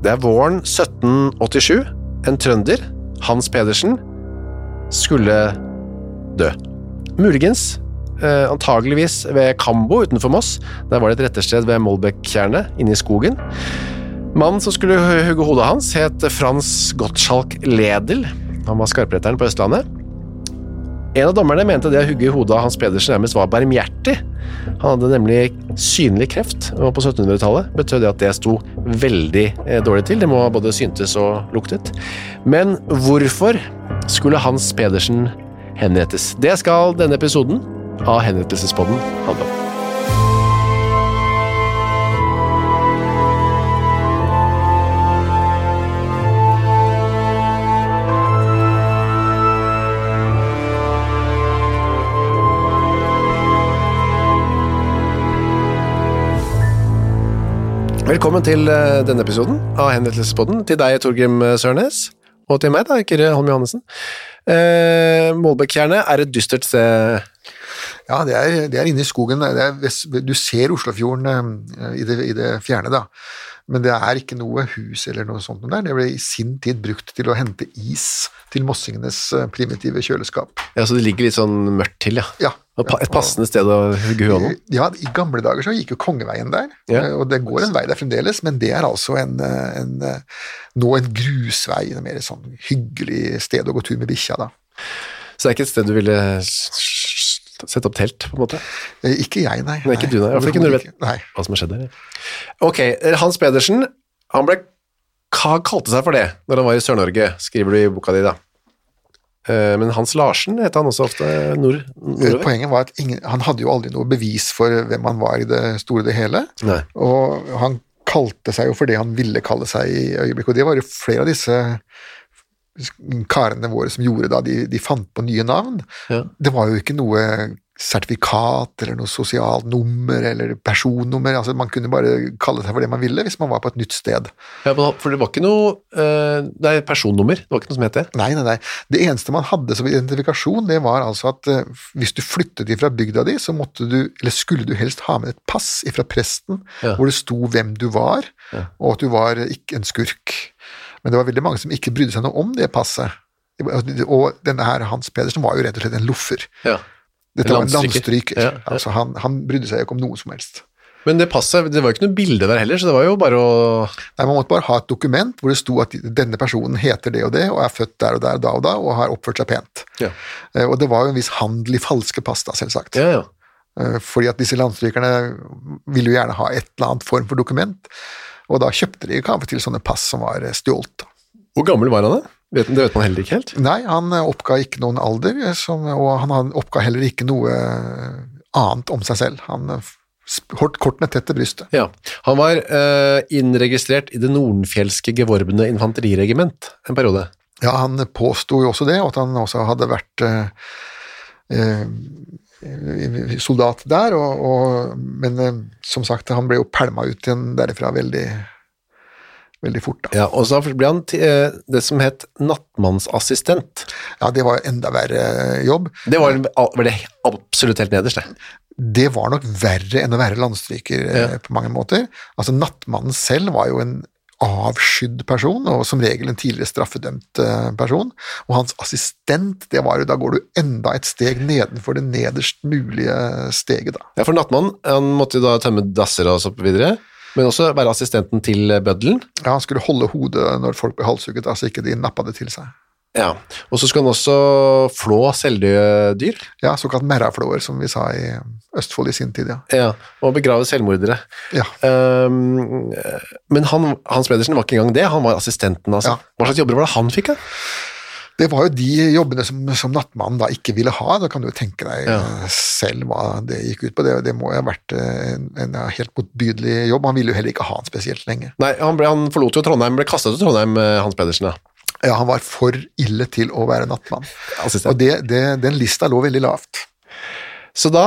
Det er våren 1787. En trønder, Hans Pedersen, skulle dø. Muligens, eh, antageligvis ved Kambo utenfor Moss. Der var det et rettersted ved Molbekkjernet, inne i skogen. Mannen som skulle hugge hodet hans, het Frans Gottschalk Ledel. Han var skarpretteren på Østlandet. En av dommerne mente det å hugge i hodet av Hans Pedersen nærmest var barmhjertig. Han hadde nemlig synlig kreft, og på 1700-tallet betød det at det sto veldig eh, dårlig til. Det må ha både syntes og luktet. Men hvorfor skulle Hans Pedersen henrettes? Det skal denne episoden av Henrettelsespodden handle om. Velkommen til eh, denne episoden av Henrettelsespodden. Til deg, Torgrim Sørnes, og til meg, da, Kyrre Holm Johannessen. Eh, Målbekkjernet er et dystert sted. Ja, det er, det er inne i skogen. Det er, vest- du ser Oslofjorden eh, i det, i det fjerne, da. Men det er ikke noe hus eller noe sånt der. Det ble i sin tid brukt til å hente is til mossingenes eh, primitive kjøleskap. Ja, Så det ligger litt sånn mørkt til, ja. Ja. Et passende sted å hugge huet av noen. Ja, I gamle dager så gikk jo Kongeveien der, Ja. eh, og det går en vei der fremdeles, men det er altså en, eh, en, eh, nå en grusvei, en mer sånn hyggelig sted å gå tur med bikkja, da. Så det er ikke et sted du ville sette opp telt, på en måte? Ikke jeg, nei. Nei, ikke du, nei. Hvert ikke du vet-. Hva som har skjedd der? Ok, Hans Pedersen, han ble hva kalte seg for det når han var i Sør-Norge, skriver du i boka di, da. Eh, Men Hans Larsen het han også ofte nord, Eh, nordover? Poenget var at ingen, han hadde jo aldri noe bevis for hvem han var i det store og det hele. Nei. Og han kalte seg jo for det han ville kalle seg i øyeblikket, og det var jo flere av disse karene våre som gjorde da, de, de fant på nye navn. Ja. Det var jo ikke noe sertifikat eller noe sosialt nummer eller personnummer, altså man kunne bare kalle seg for det man ville hvis man var på et nytt sted. Ja, for det var ikke noe eh, Det er personnummer, det var ikke noe som het det. Nei, nei, nei. Det eneste man hadde som identifikasjon, det var altså at eh, hvis du flyttet ifra bygda di, så måtte du, eller skulle du helst ha med et pass ifra presten, Ja. hvor det sto hvem du var, og at du var ikke en skurk. Men det var veldig mange som ikke brydde seg noe om det passet. Og denne her Hans Pedersen var jo rett og slett en loffer. Ja. Dette var en Landstryker. Ja, ja. Altså, han, han brydde seg ikke om noe som helst. Men det passet, det var jo ikke noe bilde der heller, så det var jo bare å Nei, Man måtte bare ha et dokument hvor det sto at denne personen heter det og det, og er født der og der da og da, og har oppført seg pent. Ja, Eh, Og det var jo en viss handel i falske pass, da, selvsagt. ja. ja. Eh, Fordi at disse landstrykerne ville jo gjerne ha et eller annet form for dokument, og da kjøpte de kanskje til sånne pass som var eh, stjålet. Hvor gammel var han da? Vet, det vet man heller ikke helt. Nei, han eh, oppga ikke noen alder, eh, som, og han oppga heller ikke noe eh, annet om seg selv. Han holdt kortene tett til brystet. Ja, Han var uh, innregistrert i det nordenfjelske gevorbne infanteriregiment en periode. Ja, han påsto jo også det, og at han også hadde vært uh, uh, soldat der, og, og, men som sagt, han ble jo pælma ut igjen derifra veldig, veldig fort. da. Ja, Og så ble han til, eh, det som het nattmannsassistent. Ja, det var enda verre jobb. Det var, var det absolutt helt nederst, det. Det var nok verre enn å være landstryker eh, Ja. på mange måter. Altså Nattmannen selv var jo en avskydd person, og som regel en tidligere straffedømt eh, person. Og hans assistent, det var jo, da går du enda et steg nedenfor det nederst mulige steget, da. Ja, for nattmannen han måtte jo da tømme dasser og så videre, men også være assistenten til bøddelen. Ja, Han skulle holde hodet når folk ble halshugget, altså ikke de nappa det til seg. Ja, og så skulle han også flå selvdøde dyr. Ja, såkalt merraflåer, som vi sa i Østfold i sin tid, ja. Ja, og begrave selvmordere. Ja. Um, men han, Hans Pedersen var ikke engang det, han var assistenten, altså. Ja. Hva slags jobber var det han fikk, da? Det var jo de jobbene som, som nattmannen da ikke ville ha. Da kan du jo tenke deg Ja. selv hva det gikk ut på. Det, det må jo ha vært en, en helt motbydelig jobb. Han ville jo heller ikke ha han spesielt lenge. Nei, han, ble, han forlot jo Trondheim, ble kastet til Trondheim, eh, Hans Pedersen, da. Ja, Han var for ille til å være nattmann. Og det, det, den lista lå veldig lavt. Så da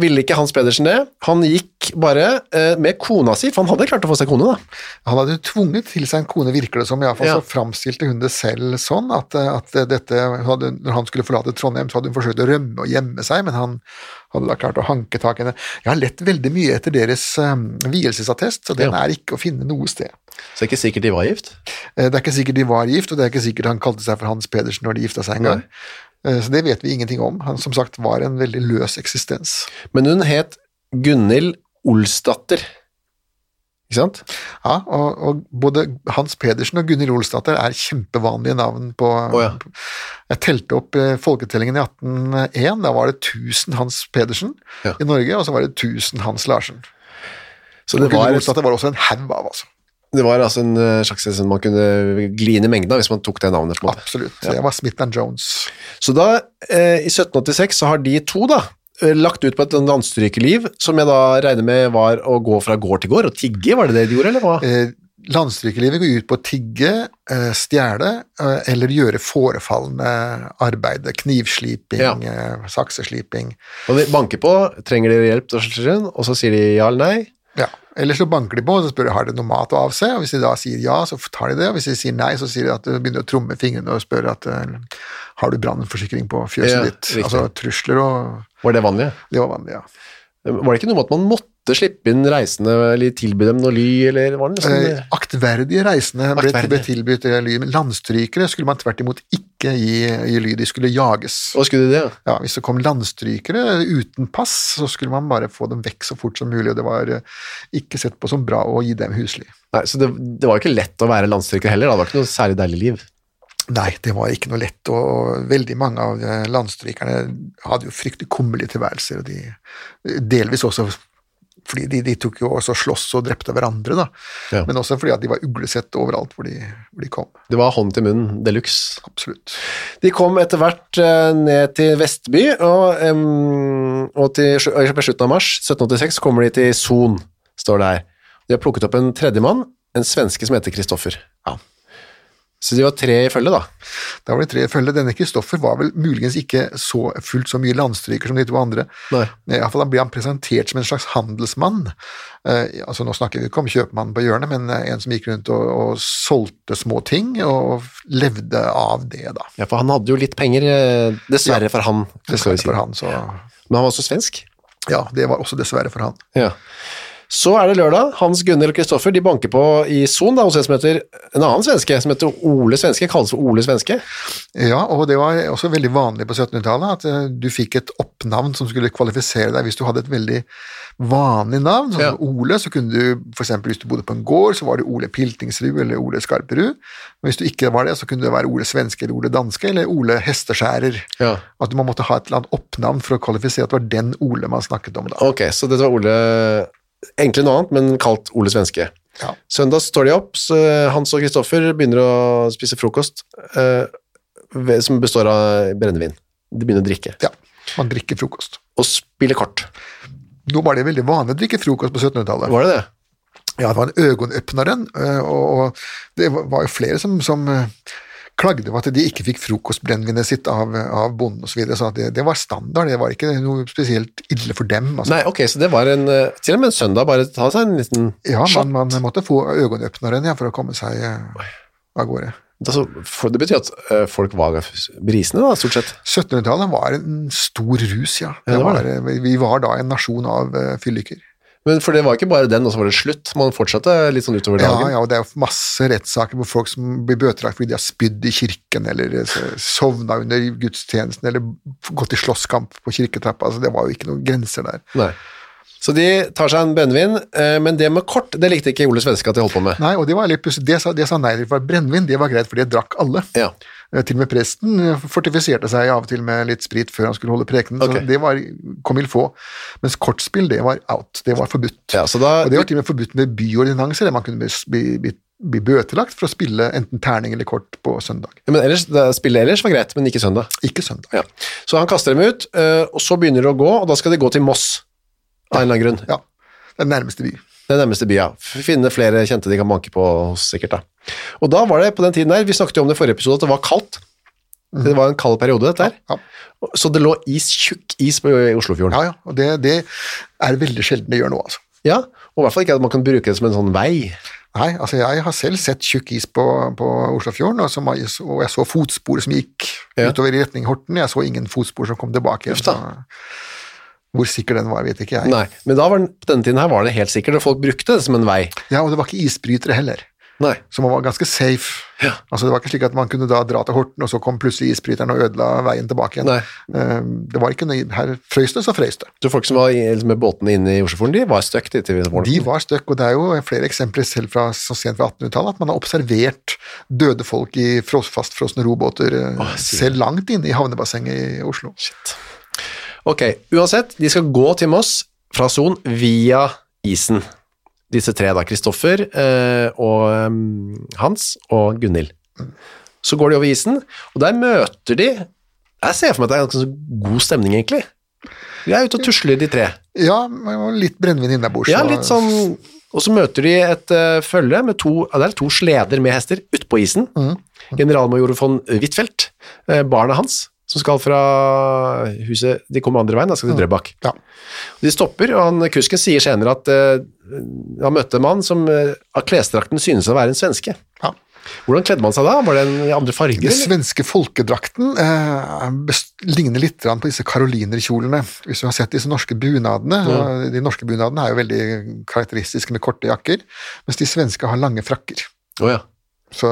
ville ikke Hans Pedersen det. Han gikk bare eh, med kona si, for han hadde klart å få seg kone, da. Han hadde tvunget til seg en kone, virker det som. I hvert fall Ja. så framstilte hun det selv sånn at, at dette, hadde, når han skulle forlate Trondheim, så hadde hun forsøkt å rømme og gjemme seg, men han hadde da klart å hanke tak i henne. Jeg har lett veldig mye etter deres um, vielsesattest, så den Ja. er ikke å finne noe sted. Så det er ikke sikkert de var gift. Eh, Det er ikke sikkert de var gift, og det er ikke sikkert han kalte seg for Hans Pedersen når de gifta seg en gang. Eh, Så det vet vi ingenting om. Han som sagt var en veldig løs eksistens. Men hun het Gunhild Olsdatter. Ikke sant? Ja, og, og både Hans Pedersen og Gunhild Olsdatter er kjempevanlige navn på ja. Jeg telte opp eh, folketellingen i 1801. Da var det 1000 Hans Pedersen Ja. i Norge, og så var det 1000 Hans Larsen. Så Og var, Gunhild Olsdatter var også en haug av, altså. Det var altså en eh, slags som man kunne gli inn i mengden av hvis man tok det navnet. på en måte. Absolutt. Det var Smith Jones. Så da, eh, i 1786, så har de to da, eh, lagt ut på et landstrykerliv, som jeg da regner med var å gå fra gård til gård, og tigge, var det det de gjorde, eller hva? Eh, Landstrykelivet går ut på å tigge, eh, stjele eh, eller gjøre forefallende arbeid. Knivsliping, Ja. saksesliping. Og de banker på, trenger dere hjelp, og så sier de ja eller nei. Ja. Eller så banker de på og så spør de har de noe mat å avse, og hvis de da sier ja, så tar de det, og hvis de sier nei, så sier de at de begynner å tromme fingrene og spør at eh, har du brannforsikring på fjøset Ja, ditt? riktig. Altså trusler og Var det vanlig? Det var vanlig, ja. Var det ikke noe med at man måtte slippe inn reisende, eller tilby dem noe ly, eller var det liksom Eh, aktverdige reisende ble, ble tilbudt ly, men landstrykere skulle man tvert imot ikke gi, gi ly, de skulle jages. Hva skulle de det? ja? Ja, Hvis det kom landstrykere uten pass, så skulle man bare få dem vekk så fort som mulig, og det var eh, ikke sett på som bra å gi dem husly. Nei, så det, det var ikke lett å være landstryker heller, da. det var ikke noe særlig deilig liv. Nei, det var ikke noe lett, og veldig mange av eh, landstrykerne hadde jo fryktelig kummerlige tilværelser, og de delvis også fordi de, de tok jo også slåss og drepte hverandre, da. Ja. men også fordi at de var uglesett overalt hvor de, hvor de kom. Det var hånd til munn de luxe. Absolutt. De kom etter hvert eh, ned til Vestby, og, um, og til, på slutten av mars 1786 kommer de til Son, står det her. De har plukket opp en tredjemann, en svenske som heter Kristoffer. Ja. Så de var tre i følge, da. Da var det tre følge. Denne Kristoffer var vel muligens ikke så fullt så mye landstryker som de to andre. Nei. I hvert fall ble han presentert som en slags handelsmann. Eh, altså Nå snakker vi ikke om kjøpmannen på hjørnet, men eh, en som gikk rundt og, og solgte små ting, og levde av det, da. Ja, for han hadde jo litt penger, dessverre dessverre for han. Dessverre for han, så Men han var også svensk. Ja, det var også dessverre for han. Ja. Så er det lørdag. Hans Gunnar og Kristoffer de banker på i Son hos en som heter en annen svenske, som heter Ole Svenske, kalles for Ole Svenske. Ja, og det var også veldig vanlig på 1700-tallet at eh, du fikk et oppnavn som skulle kvalifisere deg hvis du hadde et veldig vanlig navn. Som som Ole, så kunne du eksempel hvis du bodde på en gård, så var det Ole Piltingsrud eller Ole Skarperud. Men hvis du ikke var det, så kunne det være Ole Svenske eller Ole Danske eller Ole Hesteskjærer. Ja. At man måtte ha et eller annet oppnavn for å kvalifisere at det var den Ole man snakket om da. Ok, så dette var Ole Egentlig noe annet, men kalt Ole Svenske. Ja. Søndag står de opp, så Hans og Kristoffer begynner å spise frokost eh, som består av brennevin. De begynner å drikke. Ja, man drikker frokost. Og spiller kort. Nå var det veldig vanlig å drikke frokost på 1700-tallet. Var det det? Ja, det var en øgonøpneren, øh, og det var- jo flere som, som øh, klagde over at de ikke fikk frokostbrennevinet sitt av, av bonden osv. Så videre, så det, det var standard, det var ikke noe spesielt ille for dem. Altså. Nei, ok, så det var en eh, Til og med en søndag, bare ta seg en liten Ja, shot. man, man måtte få øgonøpneren ja, for å komme seg øh, av gårde. Altså, det betyr at eh, folk var brisene, da, stort sett. 1700-tallet var en stor rus, ja. Ja, det var vi- var da en nasjon av fylliker. Men for det var ikke bare den, og så var det slutt. Man fortsatte litt sånn utover dagen. ja, ja, og det er jo masse rettssaker hvor folk som blir bøtelagt fordi de har spydd i kirken, eller eh, sovna under gudstjenesten, eller gått i slåsskamp på kirketrappa. Altså, det var jo ikke noen grenser der. Nei. Så de tar seg en brennevin, eh, men det med kort, det likte ikke Ole Svenske at de holdt på med. Nei, og det var litt pussig. Det sa, det sa nei til, for brennevin det var greit, for det drakk alle. Ja. Eh, Til og med presten eh, fortifiserte seg av og til med litt sprit før han skulle holde prekenen. Okay. Så det var il faut. Mens kortspill, det var out. Det var forbudt. Ja, så da, Og det var til og med forbudt med byordinanser, der man kunne bli, bli, bli, bli bøtelagt for å spille enten terning eller kort på søndag. Ja, men ellers, spillet ellers var greit, men ikke søndag. Ikke søndag. Ja. Så han kaster dem ut, eh, og så begynner det å gå, og da skal de gå til Moss, av en eller annen grunn. Ja. Den nærmeste by. Den nærmeste bya. Finne flere kjente de kan banke på hos, sikkert da. Og da var det på den tiden der, vi snakket jo om det i forrige episode, at det var kaldt. Det var en kald periode, dette her. Ja. Så det lå is, tjukk is på Oslofjorden. Ja, ja. Og det, det er veldig sjelden det gjør nå, altså. Ja, og i hvert fall ikke at man kan bruke det som en sånn vei. Nei, altså jeg har selv sett tjukk is på, på Oslofjorden, og, som, og jeg så fotspor som gikk Ja. utover i retning Horten. Jeg så ingen fotspor som kom tilbake igjen. Hvor sikker den var, vet ikke jeg. Nei, men da var den, på denne tiden her var den helt sikkert, og folk brukte det som en vei. Ja, og det var ikke isbrytere heller, Nei. så man var ganske safe. Ja. Altså Det var ikke slik at man kunne da dra til Horten, og så kom plutselig isbryteren og ødela veien tilbake igjen. Nei. Eh, Det var ikke noe, Her frøys det, så frøys det. Så folk som var liksom med båtene inne i Oslofjorden, de var støkk de. De var støkk, og det er jo flere eksempler selv fra så sent fra 1800-tallet at man har observert døde folk i fros- fastfrosne robåter eh, Åh, selv langt inne i havnebassenget i Oslo. Ok, uansett, de skal gå til Moss fra Son via isen. Disse tre da, Kristoffer eh, og Hans og Gunhild. Så går de over isen, og der møter de Jeg ser for meg at det er ganske god stemning, egentlig. De er ute og tusler, de tre. Ja, litt brennevin innabords. Ja, litt sånn Og så møter de et uh, følge med to, ja, er to sleder med hester utpå på isen. Generalmajor von Huitfeldt, uh, barnet hans, som skal fra huset De kommer andre veien, da skal til Drøbak. Ja. De stopper, og han, kusken sier senere at uh, han møtte en mann som uh, av klesdrakten synes å være en svenske. Ja. Hvordan kledde man seg da? Var det en i andre farger? Den svenske folkedrakten eh, ligner litt på disse karolinerkjolene. Hvis du har sett disse norske bunadene. og De norske bunadene er jo veldig karakteristiske med korte jakker, mens de svenske har lange frakker. Oh, ja. Så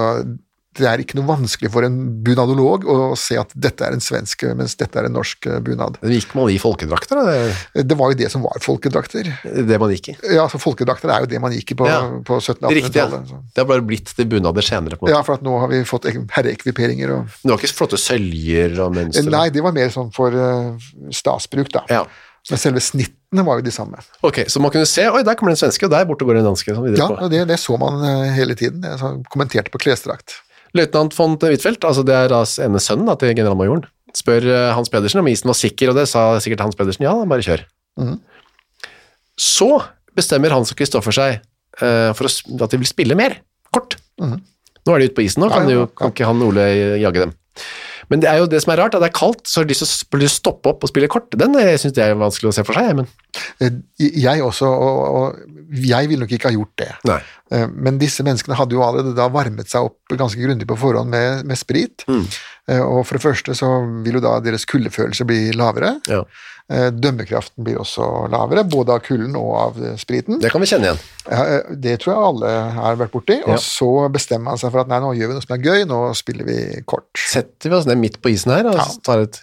det er ikke noe vanskelig for en bunadolog å se at dette er en svensk, mens dette er en norsk bunad. Men Gikk man i folkedrakter, da? Det var jo det som var folkedrakter. er det man gikk i. Ja, så Folkedrakter er jo det man gikk i på, Ja. på 1700- og Riktig, ja. 1800-tallet. så. Det har bare blitt til bunader senere. på en måte. Ja, for at nå har vi fått ek- herreekviperinger og Det var ikke flotte søljer og mønster? Nei, det var mer sånn for uh, stasbruk, da. Ja. Men selve snittene var jo de samme. Ok, så man kunne se, oi, der kommer det en svenske, og der borte går det en danske. Sånn Ja, på. det, det så man eh, hele tiden. Jeg kommenterte på klesdrakt. Løytnant von Huitfeldt, altså det er da ene sønnen da, til generalmajoren, spør eh, Hans Pedersen om isen var sikker, og det sa sikkert Hans Pedersen, ja, bare kjør. Mm. Så bestemmer Hans og Kristoffer seg uh, for å, at de vil spille mer, kort. Nå er de ute på isen, nå kan, jo, kan ikke han Ole jage dem. Men det er jo det som er rart, at det er kaldt, så har de lyst til å stoppe opp og spille kort. Den syns synes jeg er vanskelig å se for seg, men Eh, Jeg også, og, og jeg ville nok ikke ha gjort det. nei. Eh, Men disse menneskene hadde jo allerede da varmet seg opp ganske grundig på forhånd med, med sprit. Mm. Eh, Og for det første så vil jo da deres kuldefølelse bli lavere. Ja. Eh, Dømmekraften blir også lavere, både av kulden og av spriten. Det kan vi kjenne igjen. Ja, Det tror jeg alle har vært borti. Ja. Og så bestemmer man seg for at nei, nå gjør vi noe som er gøy, nå spiller vi kort. Setter vi oss ned midt på isen her og tar et...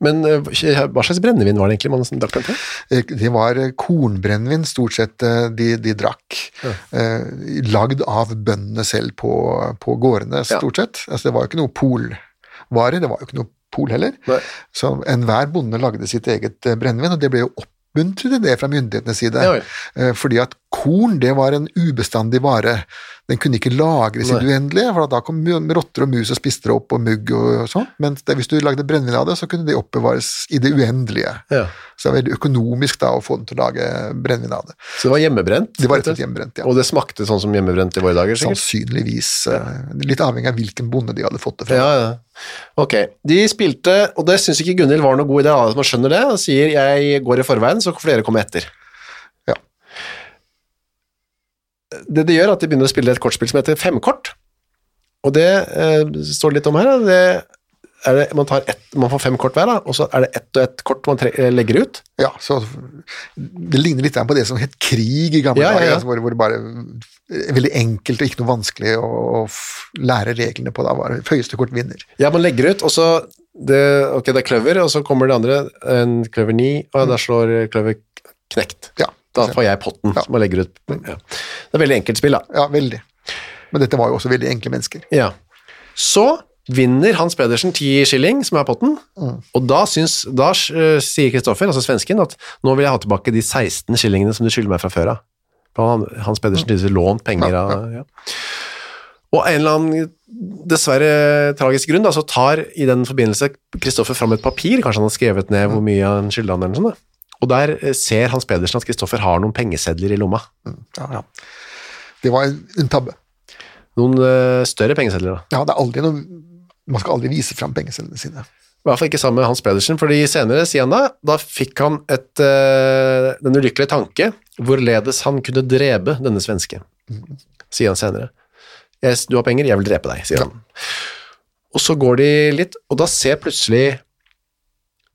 Men eh, hva slags brennevin var det egentlig man drakk den til? Eh, Det var eh, kornbrennevin stort sett de, de drakk. Eh, lagd av bøndene selv på, på gårdene, Ja. stort sett. Altså, det var jo ikke noe polvare, det var jo ikke noe pol heller. Nei. Så enhver bonde lagde sitt eget brennevin, og det ble jo oppmuntret til det fra myndighetenes side. Ja, Fordi at korn, det var en ubestandig vare. Den kunne ikke lagres i det uendelige, for da kom rotter og mus og spiste det opp, og mugg og sånn. Men det, hvis du lagde brennevin av det, så kunne det oppbevares i det uendelige. Ja. Så det var veldig økonomisk da å få den til å lage brennevin av det. Så det var hjemmebrent? Det var rett og slett hjemmebrent, ja. Og det smakte sånn som hjemmebrent i våre dager, sikkert? Sannsynligvis. Ja. Litt avhengig av hvilken bonde de hadde fått det fra. Ja, ja. Ok, de spilte, og det synes ikke Gunhild var noe god idé, som skjønner det, og sier jeg går i forveien, så flere kommer etter. Ja. Det de gjør er at de begynner å spille et kortspill som heter femkort, og det eh, står det litt om her, det det, man, tar ett, man får fem kort hver, da, og så er det ett og ett kort man tre, legger ut. Ja, så Det ligner litt på det som het krig i gamle Ja, ja, dager, ja. altså, hvor, hvor det bare er veldig enkelt og ikke noe vanskelig å, å lære reglene på. Da var høyeste kort vinner. Ja, man legger ut, og så det, Ok, det er kløver, og så kommer det andre, en kløver ni, og da slår kløver knekt. Ja, Da får jeg potten Ja. som jeg legger ut. Ja. Det er veldig enkelt spill, da. ja veldig. Men dette var jo også veldig enkle mennesker. Ja. Så vinner Hans Pedersen 10 skilling, som er potten, og da, syns, da uh, sier Kristoffer, altså svensken, at nå vil jeg ha tilbake de 16 skillingene som du skylder meg fra før av. Han- Hans Pedersen tydeligvis lånt penger Ja, av ja. Og en eller annen dessverre tragisk grunn, da, så tar i den forbindelse Kristoffer fram et papir, kanskje han har skrevet ned hvor mye han skylder han eller noe sånt. da. Og der eh, ser Hans Pedersen at Kristoffer har noen pengesedler i lomma. Ja, ja. Det var en, tabbe. Noen eh, større pengesedler, da. Ja, det er aldri noe, man skal aldri vise fram pengesedlene sine. I hvert fall ikke sammen med Hans Pedersen, fordi senere, sier han da, da fikk han et, uh, den ulykkelige tanke hvorledes han kunne drepe denne svenske. Sier han senere. Jeg, du har penger, jeg vil drepe deg, sier han. Og så går de litt, og da ser plutselig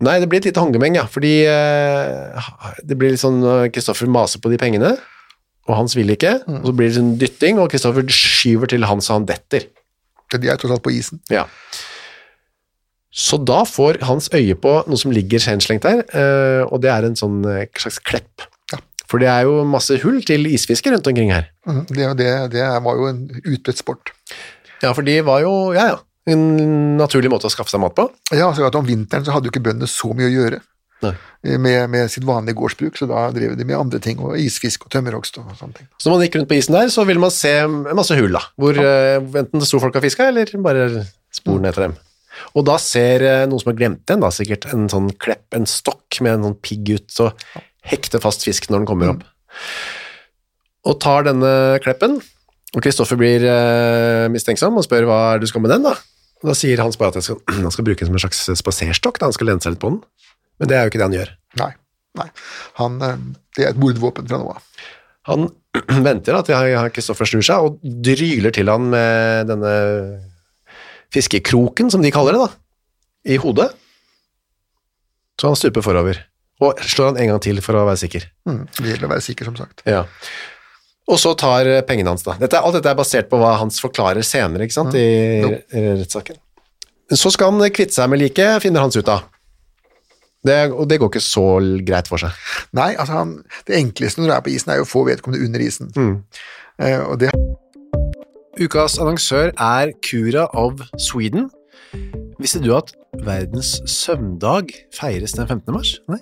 Nei, det blir et lite håndgemeng, ja, fordi eh, det blir litt sånn eh, Kristoffer maser på de pengene, og Hans vil ikke, og så blir det sånn dytting, og Kristoffer skyver til Hans, og han detter. De er tross alt på isen. Ja. Så da får hans øye på noe som ligger henslengt der, eh, og det er en sånn eh, slags klepp. Ja. For det er jo masse hull til isfiske rundt omkring her. Mm. Det, det, det var jo en utbredt sport. Ja, for de var jo, ja ja, en naturlig måte å skaffe seg mat på. Ja, så at Om vinteren så hadde jo ikke bøndene så mye å gjøre med, med sitt vanlige gårdsbruk, så da drev de med andre ting, og isfisk og tømmerhogst og sånne ting. Så når man gikk rundt på isen der, så ville man se masse hull da, hvor eh, enten det sto folk og fiska, eller bare sporene etter dem. Og da ser eh, noen som har glemt den, da sikkert, en sånn klepp, en stokk med en sånn pigg ut, så hekter fast fisk når den kommer opp. Og tar denne kleppen, og Kristoffer blir eh, mistenksom og spør hva er det du skal med den da? Og da sier Hans bare at han skal, han skal bruke den som en slags spaserstokk, da han skal lene seg litt på den. Men det er jo ikke det han gjør. Nei. nei. Han, eh, det er et mordvåpen fra nå av. Han venter at Kristoffer snur seg og dryler til han med denne fiskekroken, som de kaller det, da, i hodet. Så han stuper forover. Og slår han en gang til for å være sikker. Mm. Det gjelder å være sikker, som sagt. Ja. Og så tar eh, pengene hans, da. Dette, alt dette er basert på hva Hans forklarer senere, ikke sant, i, Jo. i rettssaken. Så skal han kvitte seg med liket, finner Hans ut av. Det, og det går ikke så greit for seg. Nei, altså han, Det enkleste når du er på isen, er jo å få vedkommende under isen. Eh, og det Ukas annonsør er Cura of Sweden. Visste du at verdens søvndag feires den 15. mars? Nei.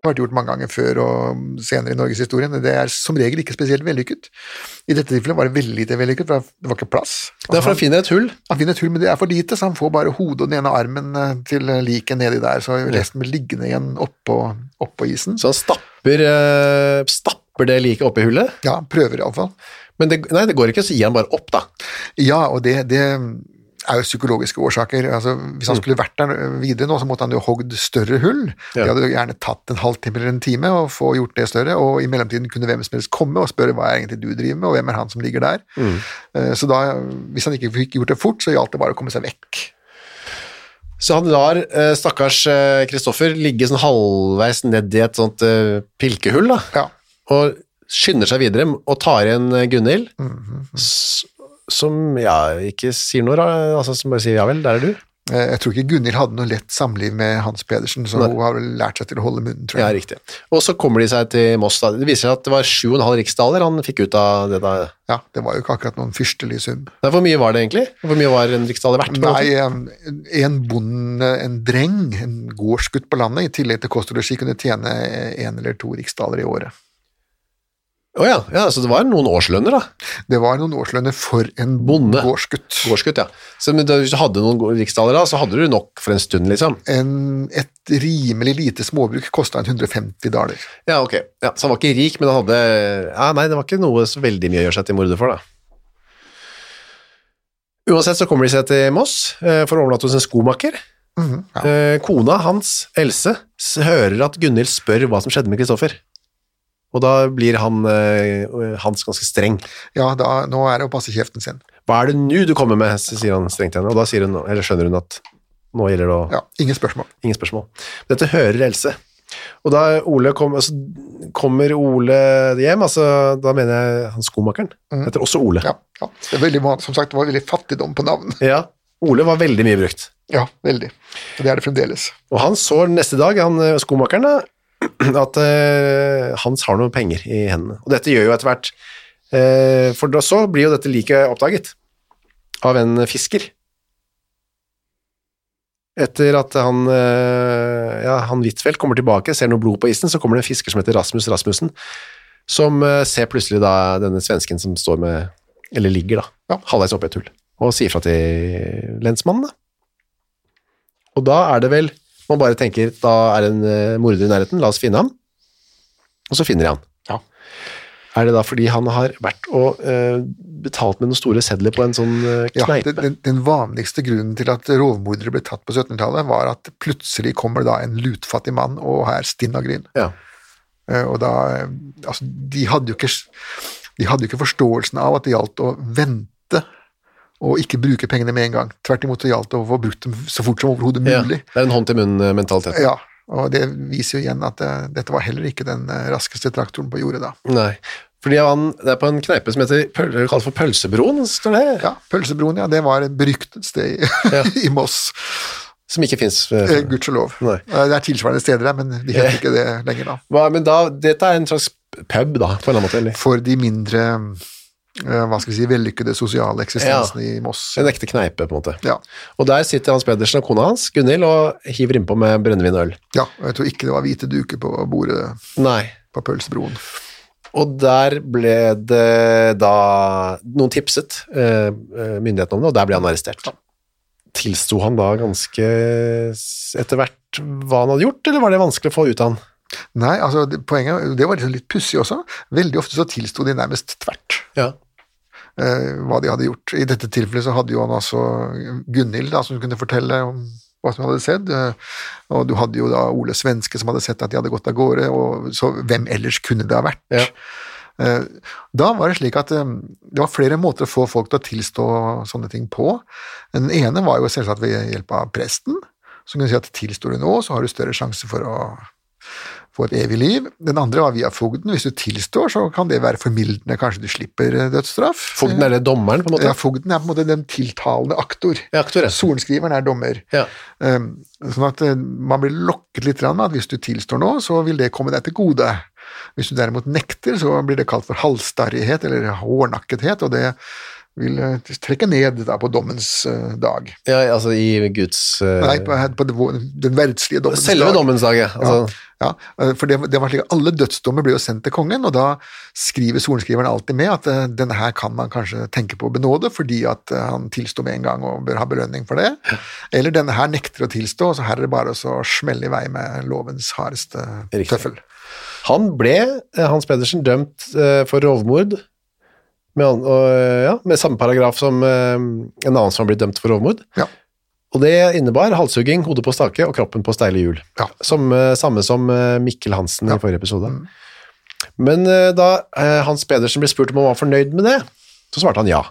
Har vært gjort mange ganger før og senere i norgeshistorien. Det er som regel ikke spesielt vellykket. I dette tilfellet var det veldig lite vellykket, for det var ikke plass. Det er for han finner et hull? Han finner et hull, men det er for lite, så han får bare hodet og den ene armen eh, til liket nedi der, så resten blir liggende igjen oppå, oppå isen. Så han stapper, uh, stapper det liket oppi hullet? Ja, prøver iallfall. Men det, nei, det går ikke, så gir han bare opp, da? Ja, og det, det er jo psykologiske årsaker. Altså, hvis han skulle vært der videre nå, så måtte han jo hogd større hull. Ja. Det hadde gjerne tatt en halvtime eller en time å få gjort det større, og i mellomtiden kunne hvem som helst komme og spørre hva er egentlig du driver med, og hvem er han som ligger der. Mm. Så da, hvis han ikke fikk gjort det fort, så gjaldt det bare å komme seg vekk. Så han lar eh, stakkars eh, Kristoffer ligge sånn halvveis ned i et sånt eh, pilkehull, da, Ja. og skynder seg videre og tar igjen eh, Gunhild, Mm s- som ja, ikke sier noe, altså som bare sier ja vel, der er du. Eh, Jeg tror ikke Gunhild hadde noe lett samliv med Hans Pedersen, så Nei. hun har vel lært seg til å holde munnen, tror jeg. Ja, riktig. Og så kommer de seg til Moss. da. Det viser seg at det var 7,5 riksdaler han fikk ut av det da. Ja, det var jo ikke akkurat noen fyrstelig sum. Nei, Hvor mye var det egentlig? Hvor mye var en riksdaler verdt? Nei, eh, en bonde, en dreng, en gårdsgutt på landet, i tillegg til kost og losji, kunne tjene en eller to riksdaler i året. Å ja, ja, så det var noen årslønner, da. Det var noen årslønner for en Bonde. gårdsgutt. Gårdsgutt, ja. Så men da, hvis du hadde noen riksdaler da, så hadde du nok for en stund, liksom. En, et rimelig lite småbruk kosta 150 daler. Ja, ok. Ja, så han var ikke rik, men han hadde ja, Nei, det var ikke noe så veldig mye å gjøre seg til morder for, da. Uansett så kommer de seg til Moss eh, for å overnatte hos en skomaker. Mhm, ja. Eh, Kona hans, Else, hører at Gunhild spør hva som skjedde med Kristoffer. Og da blir han, eh, Hans ganske streng. ja, da, nå er det å passe kjeften sin. Hva er det nå du kommer med, sier han strengt til henne. Og da hun, eller skjønner hun at nå gjelder det å Ja, ingen spørsmål. Ingen spørsmål. Dette hører Else. Og da Ole kom, altså, kommer Ole hjem, altså, da mener jeg han skomakeren. Heter også Ole. Ja, ja. Det veldig som sagt, det var veldig fattigdom på navn. Ja, Ole var veldig mye brukt. Ja, veldig. Og det er det fremdeles. Og han så neste dag, han eh, skomakeren, da, at uh, Hans har noen penger i hendene. Og dette gjør jo etter hvert uh, For da så blir jo dette liket oppdaget av en fisker. Etter at han, uh, ja, han Huitfeldt kommer tilbake, ser noe blod på isen, så kommer det en fisker som heter Rasmus Rasmussen, som ser plutselig da denne svensken som står med, eller ligger da, Ja. halvveis oppi et hull, og sier fra til lensmannen da. Og da er det vel, man bare tenker, da er det en eh, morder i nærheten, la oss finne ham. Og så finner de han. Ja. Er det da fordi han har vært og uh, betalt med noen store sedler på en sånn kneipe? Ja, den, den, den vanligste grunnen til at rovmordere ble tatt på 1700-tallet, var at plutselig kommer da en lutfattig mann og er stinn av gryn. Ja. Uh, Og da, altså, de hadde jo ikke, de hadde jo ikke forståelsen av at det gjaldt å vente og ikke bruke pengene med en gang. Tvert imot det gjaldt å få brukt dem så fort som overhodet ja. mulig. Det er en hånd-til-munn-mentalitet. Ja, og det viser jo igjen at det, dette var heller ikke den eh, raskeste traktoren på jordet da. Nei. Fordi han, det er på en kneipe som heter kalles for Pølsebroen, står det, Ja, Pølsebroen, ja, det var et beryktet sted i, Ja. i Moss. som ikke finnes. Eh, Gudskjelov. Eh, Det er tilsvarende steder der, men de heter ikke det lenger da. Hva, men da, dette er en slags pub da, på en eller annen måte, eller? For de mindre, eh, hva skal vi si, vellykkede sosiale eksistensene i Moss. En ekte kneipe, på en måte. Ja. Og der sitter Hans Pedersen og kona hans, Gunhild, og hiver innpå med brennevin og øl. ja, og jeg tror ikke det var hvite duker på bordet Nei. på Pølsebroen. Og der ble det da noen tipset eh, eh, myndighetene om det, og der ble han arrestert. Tilsto han da ganske etter hvert hva han hadde gjort, eller var det vanskelig å få ut av han? Nei, altså poenget, det var liksom litt pussig også. Veldig ofte så tilsto de nærmest tvert. Ja. Eh, hva de hadde gjort. I dette tilfellet så hadde jo han altså Gunhild da, som kunne fortelle om hva som hadde skjedd, eh, og du hadde jo da Ole Svenske som hadde sett at de hadde gått av gårde, og så hvem ellers kunne det ha vært? Ja. Eh, Da var det slik at det var flere måter å få folk til å tilstå sånne ting på. Den ene var jo selvsagt ved hjelp av presten, som kunne si at tilstår du nå, så har du større sjanse for å få et evig liv. Den andre var via fogden. Hvis du tilstår, så kan det være formildende, kanskje du slipper eh, dødsstraff. Fogden er det dommeren, på en måte? Ja, fogden er på en måte den tiltalende aktor. Ja, aktor, ja. Sorenskriveren er dommer. Ja. Um, sånn at eh, man blir lokket litt med at hvis du tilstår nå, så vil det komme deg til gode. Hvis du derimot nekter, så blir det kalt for halvstarrighet eller hårnakkethet, og det vil eh, trekke ned da på dommens uh, dag. Ja, altså i Guds uh, Nei, på, på den verdslige dommens Selve dag. dommens dag, ja. Altså, Ja, ja. for det, det var slik at Alle dødsdommer ble jo sendt til kongen, og da skriver sorenskriveren alltid med at uh, denne her kan man kanskje tenke på å benåde fordi at han tilsto med en gang og bør ha belønning for det. Eller denne her nekter å tilstå, så her er det bare å smelle i vei med lovens hardeste Riktig. tøffel. Han ble, Hans Pedersen, dømt for rovmord med, og, eh, ja, med samme paragraf som eh, en annen som har blitt dømt for overmord. Ja. Og det innebar halshugging, hodet på stake og kroppen på steile hjul. Ja. Som, eh, samme som Mikkel Hansen Ja. i forrige episode. Men eh, da Hans Pedersen ble spurt om han var fornøyd med det, så svarte han ja.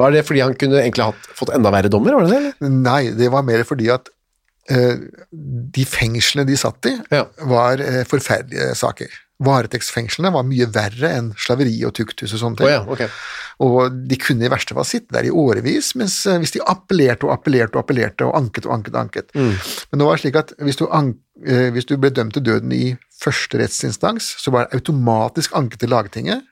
Var det fordi han kunne egentlig hatt, fått enda verre dommer? var det det? Eller? Nei, det var mer fordi at uh, de fengslene de satt i, Ja. var uh, forferdelige saker. Varetektsfengslene var mye verre enn slaveri og tukthus og sånne ting. Oh, ja, okay. Og de kunne i verste fall sitte der i årevis, mens eh, hvis de appellerte og appellerte og appellerte og anket og anket og anket. Men det var slik at hvis du, eh, hvis du ble dømt til døden i første rettsinstans, så var det automatisk anket til lagtinget.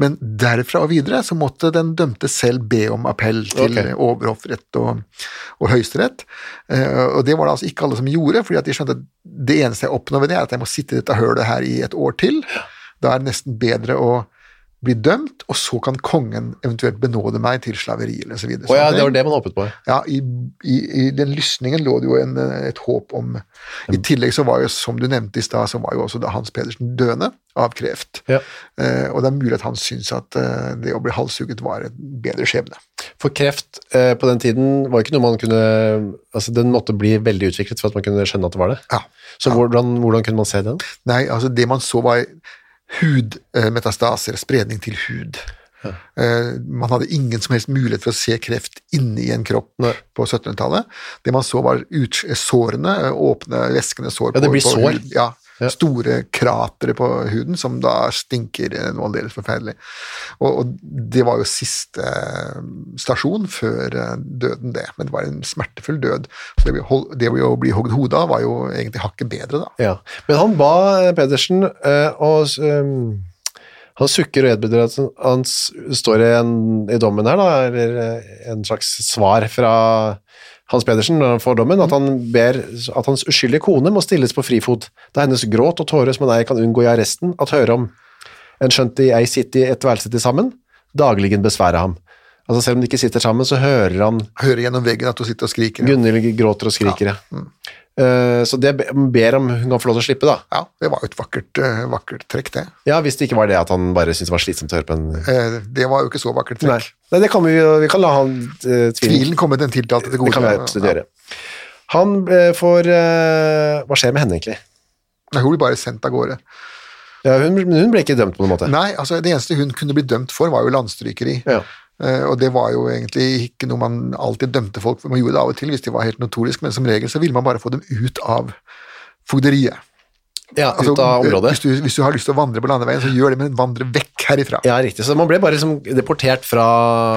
Men derfra og videre så måtte den dømte selv be om appell til okay. overhoffrett og, og høyesterett. Eh, og det var det altså ikke alle som gjorde, fordi at de skjønte at det eneste jeg oppnår ved det, er at jeg må sitte i dette hølet her i et år til. Da er det nesten bedre å bli dømt, og så kan kongen eventuelt benåde meg til slaveri eller så videre. Å ja, det var det man håpet på. Ja, i, i, I den lysningen lå det jo en, et håp om I tillegg så var jo, som du nevnte i stad, så var jo også da Hans Pedersen døende av kreft. Ja. Eh, og det er mulig at han syntes at eh, det å bli halshugget var en bedre skjebne. For kreft eh, på den tiden var ikke noe man kunne Altså, den måtte bli veldig utviklet for at man kunne skjønne at det var det. Ja. Så hvordan, hvordan kunne man se det? Nei, altså det man så var hudmetastaser, spredning til hud. Ja. Man hadde ingen som helst mulighet for å se kreft inni en kropp Nei. på 1700-tallet. Det man så var ut, sårene, eh, åpne, væskende sår. Ja, det på- blir på sår. hud. Ja, Ja. Store kratre på huden som da stinker noe aldeles forferdelig. Og, og det var jo siste eh, stasjon før eh, døden, det. Men det var en smertefull død. Så det, det å bli hogd hodet av var jo egentlig hakket bedre, da. Ja. Men han ba eh, Pedersen og øh, han sukker og edbedrer at han står i, en, i dommen her, da, eller en slags svar fra Hans Pedersen når han får dommen, at han ber at hans uskyldige kone må stilles på frifot, da hennes gråt og tårer som han ei kan unngå i arresten, at høre om en skjønt de ei sitter i et værelse til sammen, dagligen besvære ham. Altså selv om de ikke sitter sammen, så hører han Hører gjennom veggen at hun sitter og skriker. Gunhild gråter og skriker, ja. Eh, så det ber om hun kan få lov til å slippe, da. Ja, det var jo et vakkert, eh, vakkert trekk, det. Ja, hvis det ikke var det at han bare syntes det var slitsomt å høre på en Eh, Det var jo ikke så vakkert trekk. Nei det kan vi, vi kan la han uh, tvile. Tvilen komme den tiltalte til gode. Det kan vi absolutt gjøre. Han får Hva skjer med henne, egentlig? Nei, hun ble bare sendt av gårde. Ja, hun, hun ble ikke dømt på noen måte. Nei, altså det eneste hun kunne bli dømt for, var jo landstrykeri. Ja. Eh, og det var jo egentlig ikke noe man alltid dømte folk for. Man gjorde det av og til hvis de var helt notoriske, men som regel så ville man bare få dem ut av fogderiet. Ja, Altså, ut av området. Hvis du, hvis du har lyst til å vandre på landeveien, så gjør det, men vandre vekk herifra. Ja, riktig. Så man ble bare liksom deportert fra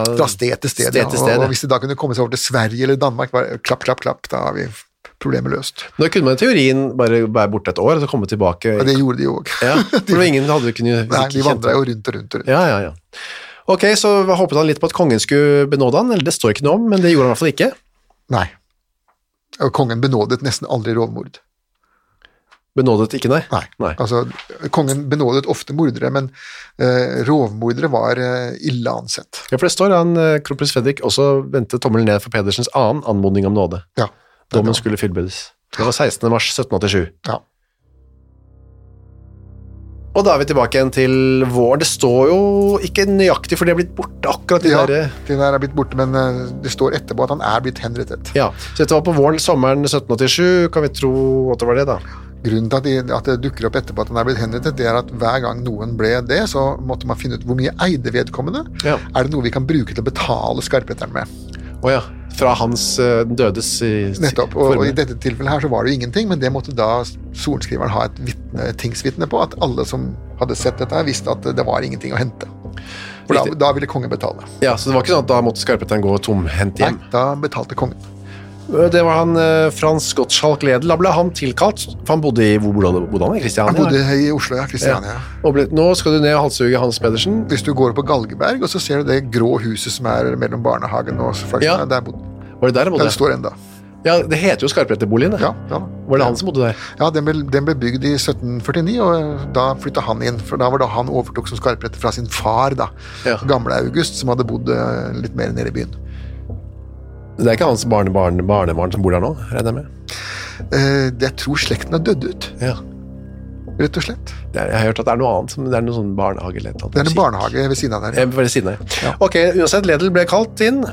Fra sted til sted. Sted til sted, og, og hvis de da kunne komme seg over til Sverige eller Danmark, bare klapp, klapp, klapp, da har vi problemet løst. Da kunne man i teorien bare være borte et år og så komme tilbake. Ja, det gjorde de òg. Ja, for ingen hadde kunnet Nei, de vandra jo rundt og rundt og rundt. Ja, ja, ja. Ok, så håpet han litt på at kongen skulle benåde han, eller det står ikke noe om, men det gjorde han i hvert fall ikke. Nei. Og kongen benådet nesten aldri rovmord. Benådet ikke, nei? Nei. Nei. Altså, kongen benådet ofte mordere, men uh, rovmordere var uh, ille ansett. Ja, for det står han, uh, kronprins Fredrik også vendte tommelen ned for Pedersens annen anmodning om nåde. Ja. Dommen skulle fullbyrdes. Det var 16. mars 1787. Ja. Og da er vi tilbake igjen til våren. Det står jo ikke nøyaktig, for det er blitt borte akkurat de Ja, der De der er blitt borte, men eh, det står etterpå at han er blitt henrettet. Ja, så dette var på våren, sommeren 1787, kan vi tro at det var det da? Grunnen til at, de, at det dukker opp etterpå at han er blitt henrettet, det er at hver gang noen ble det, så måtte man finne ut hvor mye eide vedkommende. Ja. Er det noe vi kan bruke til å betale skarpretteren med? Åja, fra hans eh, dødes Nettopp. Og, og i dette tilfellet her så var det jo ingenting, men det måtte da sorenskriveren ha et vitne, tingsvitne på, at alle som hadde sett dette her, visste at det var ingenting å hente. For da, da ville kongen betale. Ja, så det var ikke sånn at da måtte skarpetteren gå tomhendt Nei, hjem. da betalte kongen. Det var han eh, Frans Gottschalk Ledel, da ble han tilkalt, for han bodde i, hvor bodde han, bodde han i Kristiania? Han bodde i Oslo, ja. Kristiania. Ja. Og ble, nå skal du ned og halshugge Hans Pedersen. Hvis du går på Galgeberg, og så ser du det grå huset som er mellom barnehagen og Flagstad, Ja. der bodde Var det der han bodde? Den står enda. Ja, det heter jo Skarpretterboligen. Ja, ja. Var det han som bodde der? Ja, den ble, den ble bygd i 1749, og da flytta han inn. For da var det han overtok som skarpretter fra sin far, da. Ja. Gamle August, som hadde bodd eh, litt mer nede i byen. Det er ikke hans barnebarn barnebarn som bor der nå, regner jeg med? Eh, jeg tror slekten har dødd ut, Ja. rett og slett. Er, jeg har hørt at det er noe annet, det er noe sånn barnehage eller noe. Det er en barnehage ved siden av der. Ja. Ved siden av. Ok, uansett, Ledel ble kalt inn,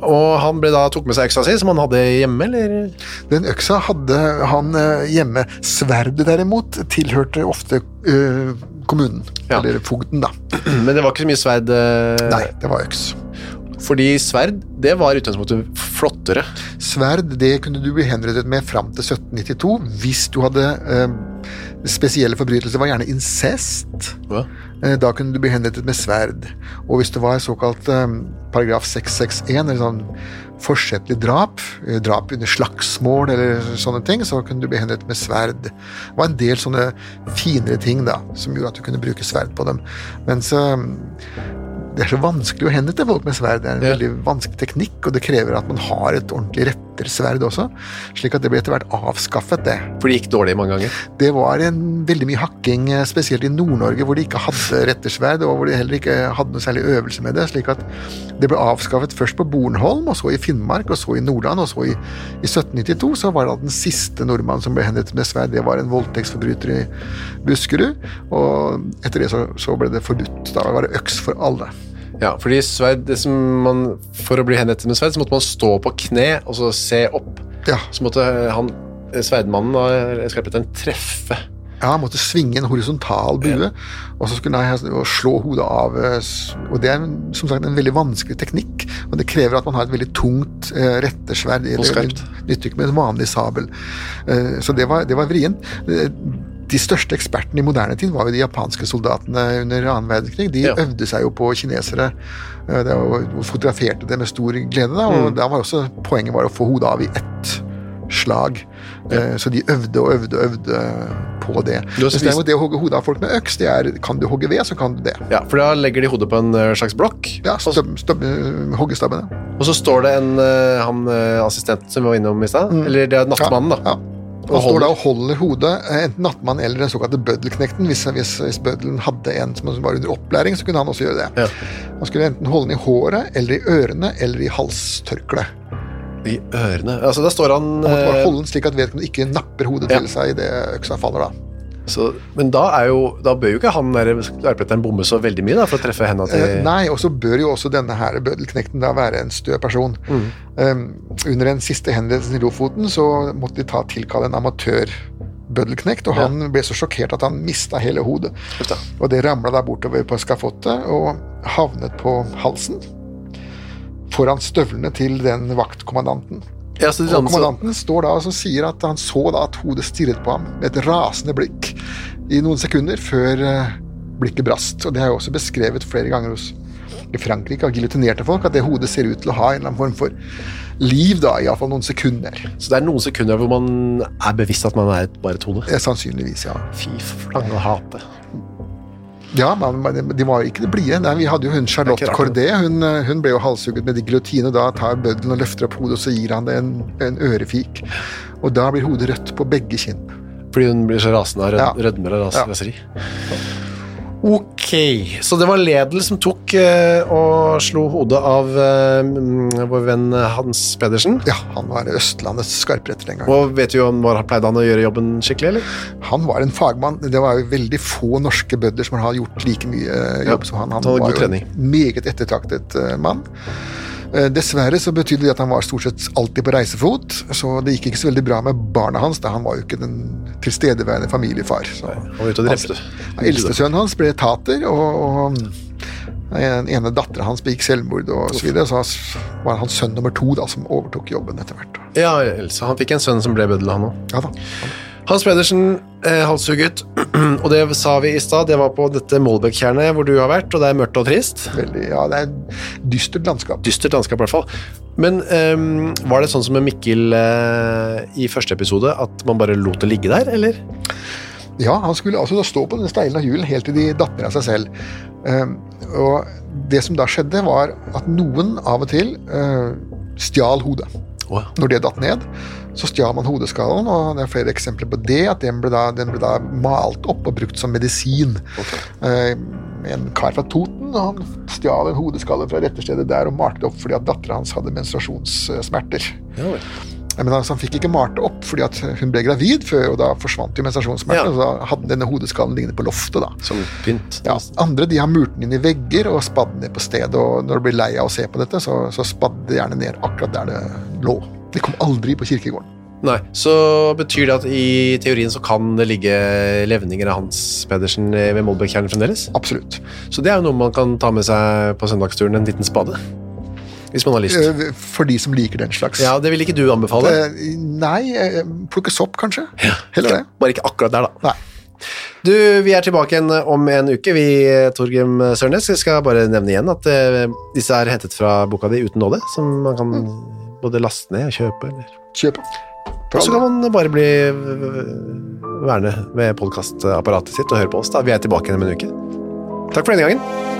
og han da tok med seg øksa si, som han hadde hjemme, eller? Den øksa hadde han eh, hjemme. Sverdet derimot tilhørte ofte eh, kommunen, Ja. eller fogden, da. Men det var ikke så mye sverd, eh, Nei, det var øks. Fordi sverd, det var utgangspunktet flottere. Sverd det kunne du bli henrettet med fram til 1792 hvis du hadde eh, spesielle forbrytelser. Var gjerne incest. Ja. Eh, Da kunne du bli henrettet med sverd. Og hvis det var såkalt eh, paragraf 661, eller sånn forsettlig drap, eh, drap under slagsmål eller sånne ting, så kunne du bli henrettet med sverd. Det var en del sånne finere ting da, som gjorde at du kunne bruke sverd på dem. Mens eh, det er så vanskelig å henrette folk med sverd. Det er en Ja. veldig vanskelig teknikk, og det krever at man har et ordentlig rettersverd også. Slik at det ble etter hvert avskaffet, det. For det gikk dårlig mange ganger. Det var en veldig mye hakking, eh, spesielt i Nord-Norge, hvor de ikke hadde rettersverd, og hvor de heller ikke hadde noe særlig øvelse med det. slik at det ble avskaffet først på Bornholm, og så i Finnmark, og så i Nordland, og så i, i 1792 så var det den siste nordmannen som ble henrettet med sverd. Det var en voldtektsforbryter i Buskerud, og etter det så, så ble det forbudt. Da var det øks for alle. Ja, fordi sverd, det som man, for å bli henrettet med sverd, så måtte man stå på kne og så se opp. Ja, Så måtte han, sverdmannen, da, skarpretteren, treffe. Ja, han måtte svinge en horisontal bue, og så skulle han slå hodet av. eh, Og Det er som sagt en veldig vanskelig teknikk, og det krever at man har et veldig tungt uh, rettesverd. Skarpt. nytter ikke med en vanlig sabel. Uh, så det var, det var vrient. Eh, De største ekspertene i moderne tid var jo de japanske soldatene under annen verdenskrig. De Ja. øvde seg jo på kinesere eh, det var- og fotograferte det med stor glede. Da, og da var også poenget var å få hodet av i ett slag. Ja. Så de øvde og øvde og øvde på det. Mens derimot det å hogge hodet av folk med øks, det er kan du hogge ved, så kan du det. Ja, for da legger de hodet på en eh, slags blokk, Ja, eh, hoggestabbene. og så står det en eh, han eh, assistenten som vi var innom i stad, eller det er nattmannen, da. Mm. Ja. Og Og står da og holder hodet, eh, enten nattmannen eller den såkalte bøddelknekten. Hvis, hvis, hvis bøddelen hadde en som var under opplæring, så kunne han også gjøre det. Ja. Han skulle enten holde den i håret, eller i ørene, eller i halstørkleet. I ørene. Altså, da står han Han måtte bare eh, holde den slik at vedkommende ikke napper hodet Ja. til seg idet øksa faller. da. Så, Men da, er jo, da bør jo ikke han der skarpretteren bomme så veldig mye da, for å treffe henda til Eh, Nei, og så bør jo også denne her bøddelknekten da være en stø person. Mm. Um, under den siste hendelsen i Lofoten så måtte de ta tilkalle en amatør bøddelknekt, og Ja. han ble så sjokkert at han mista hele hodet. Uff. Og det ramla da bortover på skafottet og havnet på halsen. Foran støvlene til den vaktkommandanten. Ja, så, Og så, kommandanten står da og sier at han så da at hodet stirret på ham med et rasende blikk i noen sekunder før eh, blikket brast. Og det er jo også beskrevet flere ganger hos i Frankrike av giljotinerte folk at det hodet ser ut til å ha en eller annen form for liv, da, iallfall noen sekunder. så det er noen sekunder hvor man er bevisst at man er bare et hode. Eh, Sannsynligvis, ja. Fy flange hate. Ja, men de var ikke det blide. Nei, Vi hadde jo hun Charlotte Corday. Hun, hun ble jo halshugget med giljotine. Da tar bøddelen og løfter opp hodet, og så gir han det en, en ørefik. Og da blir hodet rødt på begge kinn. Fordi hun blir så rasende av rød, Ja. rødme eller raseri? Ja. Ok, så det var Ledel som tok eh, og slo hodet av eh, vår venn Hans Pedersen. Ja, han var Østlandets skarpretter den gangen. Og vet du om var, pleide han å gjøre jobben skikkelig, eller? Han var en fagmann. Det var jo veldig få norske bønder som har gjort like mye eh, jobb Ja, som han. Han han var jo en meget ettertraktet eh, mann. Eh, Dessverre så betydde det at han var stort sett alltid på reisefot, så det gikk ikke så veldig bra med barna hans, da han var jo ikke den tilstedeværende familiefar. Så. Han var ute og drepte. Ja, Eldstesønnen hans ble tater, og, og den ene dattera hans begikk selvmord og så videre, så var han sønn nummer to da, som overtok jobben etter hvert. Ja, Else, han fikk en sønn som ble bøddel, han òg. Ja da. Hans Pedersen, eh, halshugget, og det sa vi i stad, det var på dette Molbekk-tjernet hvor du har vært, og det er mørkt og trist. Veldig, ja, det er et dystert landskap. Dystert landskap, i hvert fall. Men um, var det sånn som med Mikkel uh, i første episode, at man bare lot det ligge der, eller? Ja, han skulle altså da stå på den steilen av hjulen helt til de datt ned av seg selv. Um, og det som da skjedde, var at noen av og til uh, stjal hodet. Når det datt ned, så stjal man hodeskallen, og det er flere eksempler på det. At den ble da, den ble da malt opp og brukt som medisin. Eh, en kar fra Toten han stjal en hodeskalle fra retterstedet der og malte det opp fordi at dattera hans hadde menstruasjonssmerter. ja Men altså, han fikk ikke malt det opp fordi hun ble gravid før, og da forsvant jo menstruasjonssmertene. Ja. og Da hadde denne hodeskallen liggende på loftet. da. Som pynt. Ja, andre de har murt den inn i vegger og spadd ned på stedet. og Når du blir lei av å se på dette, så, så spadde det gjerne ned akkurat der det lå. Det kom aldri på kirkegården. Nei, så betyr det at i teorien så kan det ligge levninger av Hans Pedersen ved Molbekk-tjernet fremdeles? Absolutt. Så det er jo noe man kan ta med seg på søndagsturen, en liten spade. Hvis man har lyst. Eh, For de som liker den slags. Ja, det vil ikke du anbefale? Det, Nei, eh, plukke sopp, kanskje. Heller det. Bare ikke akkurat der, da. Nei. Du, vi er tilbake igjen om en uke, vi, Torgrim Sørnes. Jeg skal bare nevne igjen at eh, disse er hentet fra boka di Uten nåde, som man kan både laste ned og kjøpe. Eller. Kjøpe. Og så kan man bare bli værende ved podkastapparatet sitt og høre på oss. da. Vi er tilbake igjen om en uke. Takk for denne gangen.